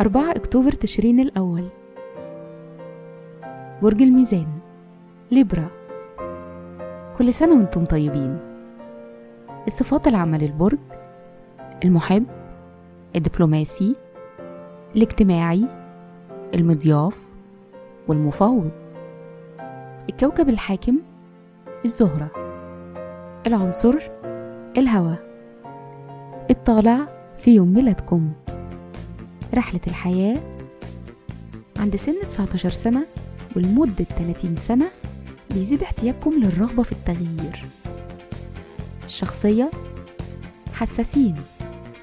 أربعة أكتوبر تشرين الأول. برج الميزان ليبرا. كل سنة وأنتم طيبين. الصفات العامة للبرج المحب الدبلوماسي الاجتماعي المضياف والمفاوض. الكوكب الحاكم الزهرة. العنصر الهواء الطالع في يوم ميلادكم. رحلة الحياة عند سن 19 سنة ولمدة 30 سنة بيزيد احتياجكم للرغبة في التغيير. الشخصية حساسين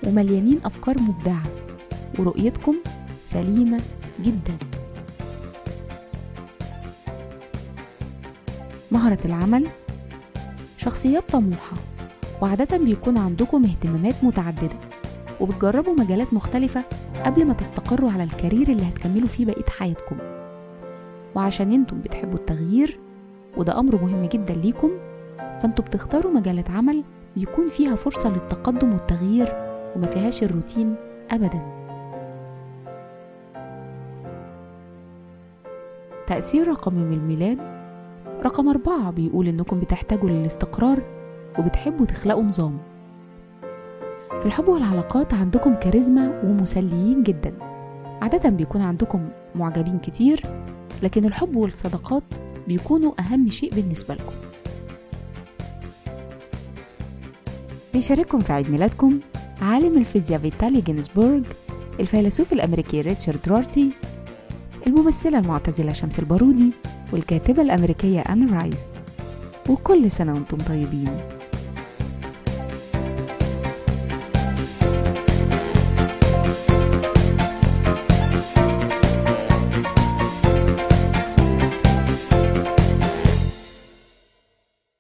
ومليانين أفكار مبدعة ورؤيتكم سليمة جدا. مهرة العمل شخصيات طموحة وعادة بيكون عندكم اهتمامات متعددة وبتجربوا مجالات مختلفة قبل ما تستقروا على الكارير اللي هتكملوا فيه بقية حياتكم. وعشان أنتم بتحبوا التغيير وده أمر مهم جدا ليكم فانتوا بتختاروا مجالات عمل بيكون فيها فرصة للتقدم والتغيير وما فيهاش الروتين أبدا. تأثير رقم من الميلاد رقم أربعة بيقول إنكم بتحتاجوا للاستقرار وبتحبوا تخلقوا نظام. في الحب والعلاقات عندكم كاريزما ومسليين جدا. عادة بيكون عندكم معجبين كتير لكن الحب والصداقات بيكونوا أهم شيء بالنسبة لكم. بيشارككم في عيد ميلادكم عالم الفيزياء فيتالي جينسبورغ الفيلسوف الأمريكي ريتشارد رارتي الممثلة المعتزلة شمس البارودي والكاتبة الأمريكية أن رايس. وكل سنة وأنتم طيبين.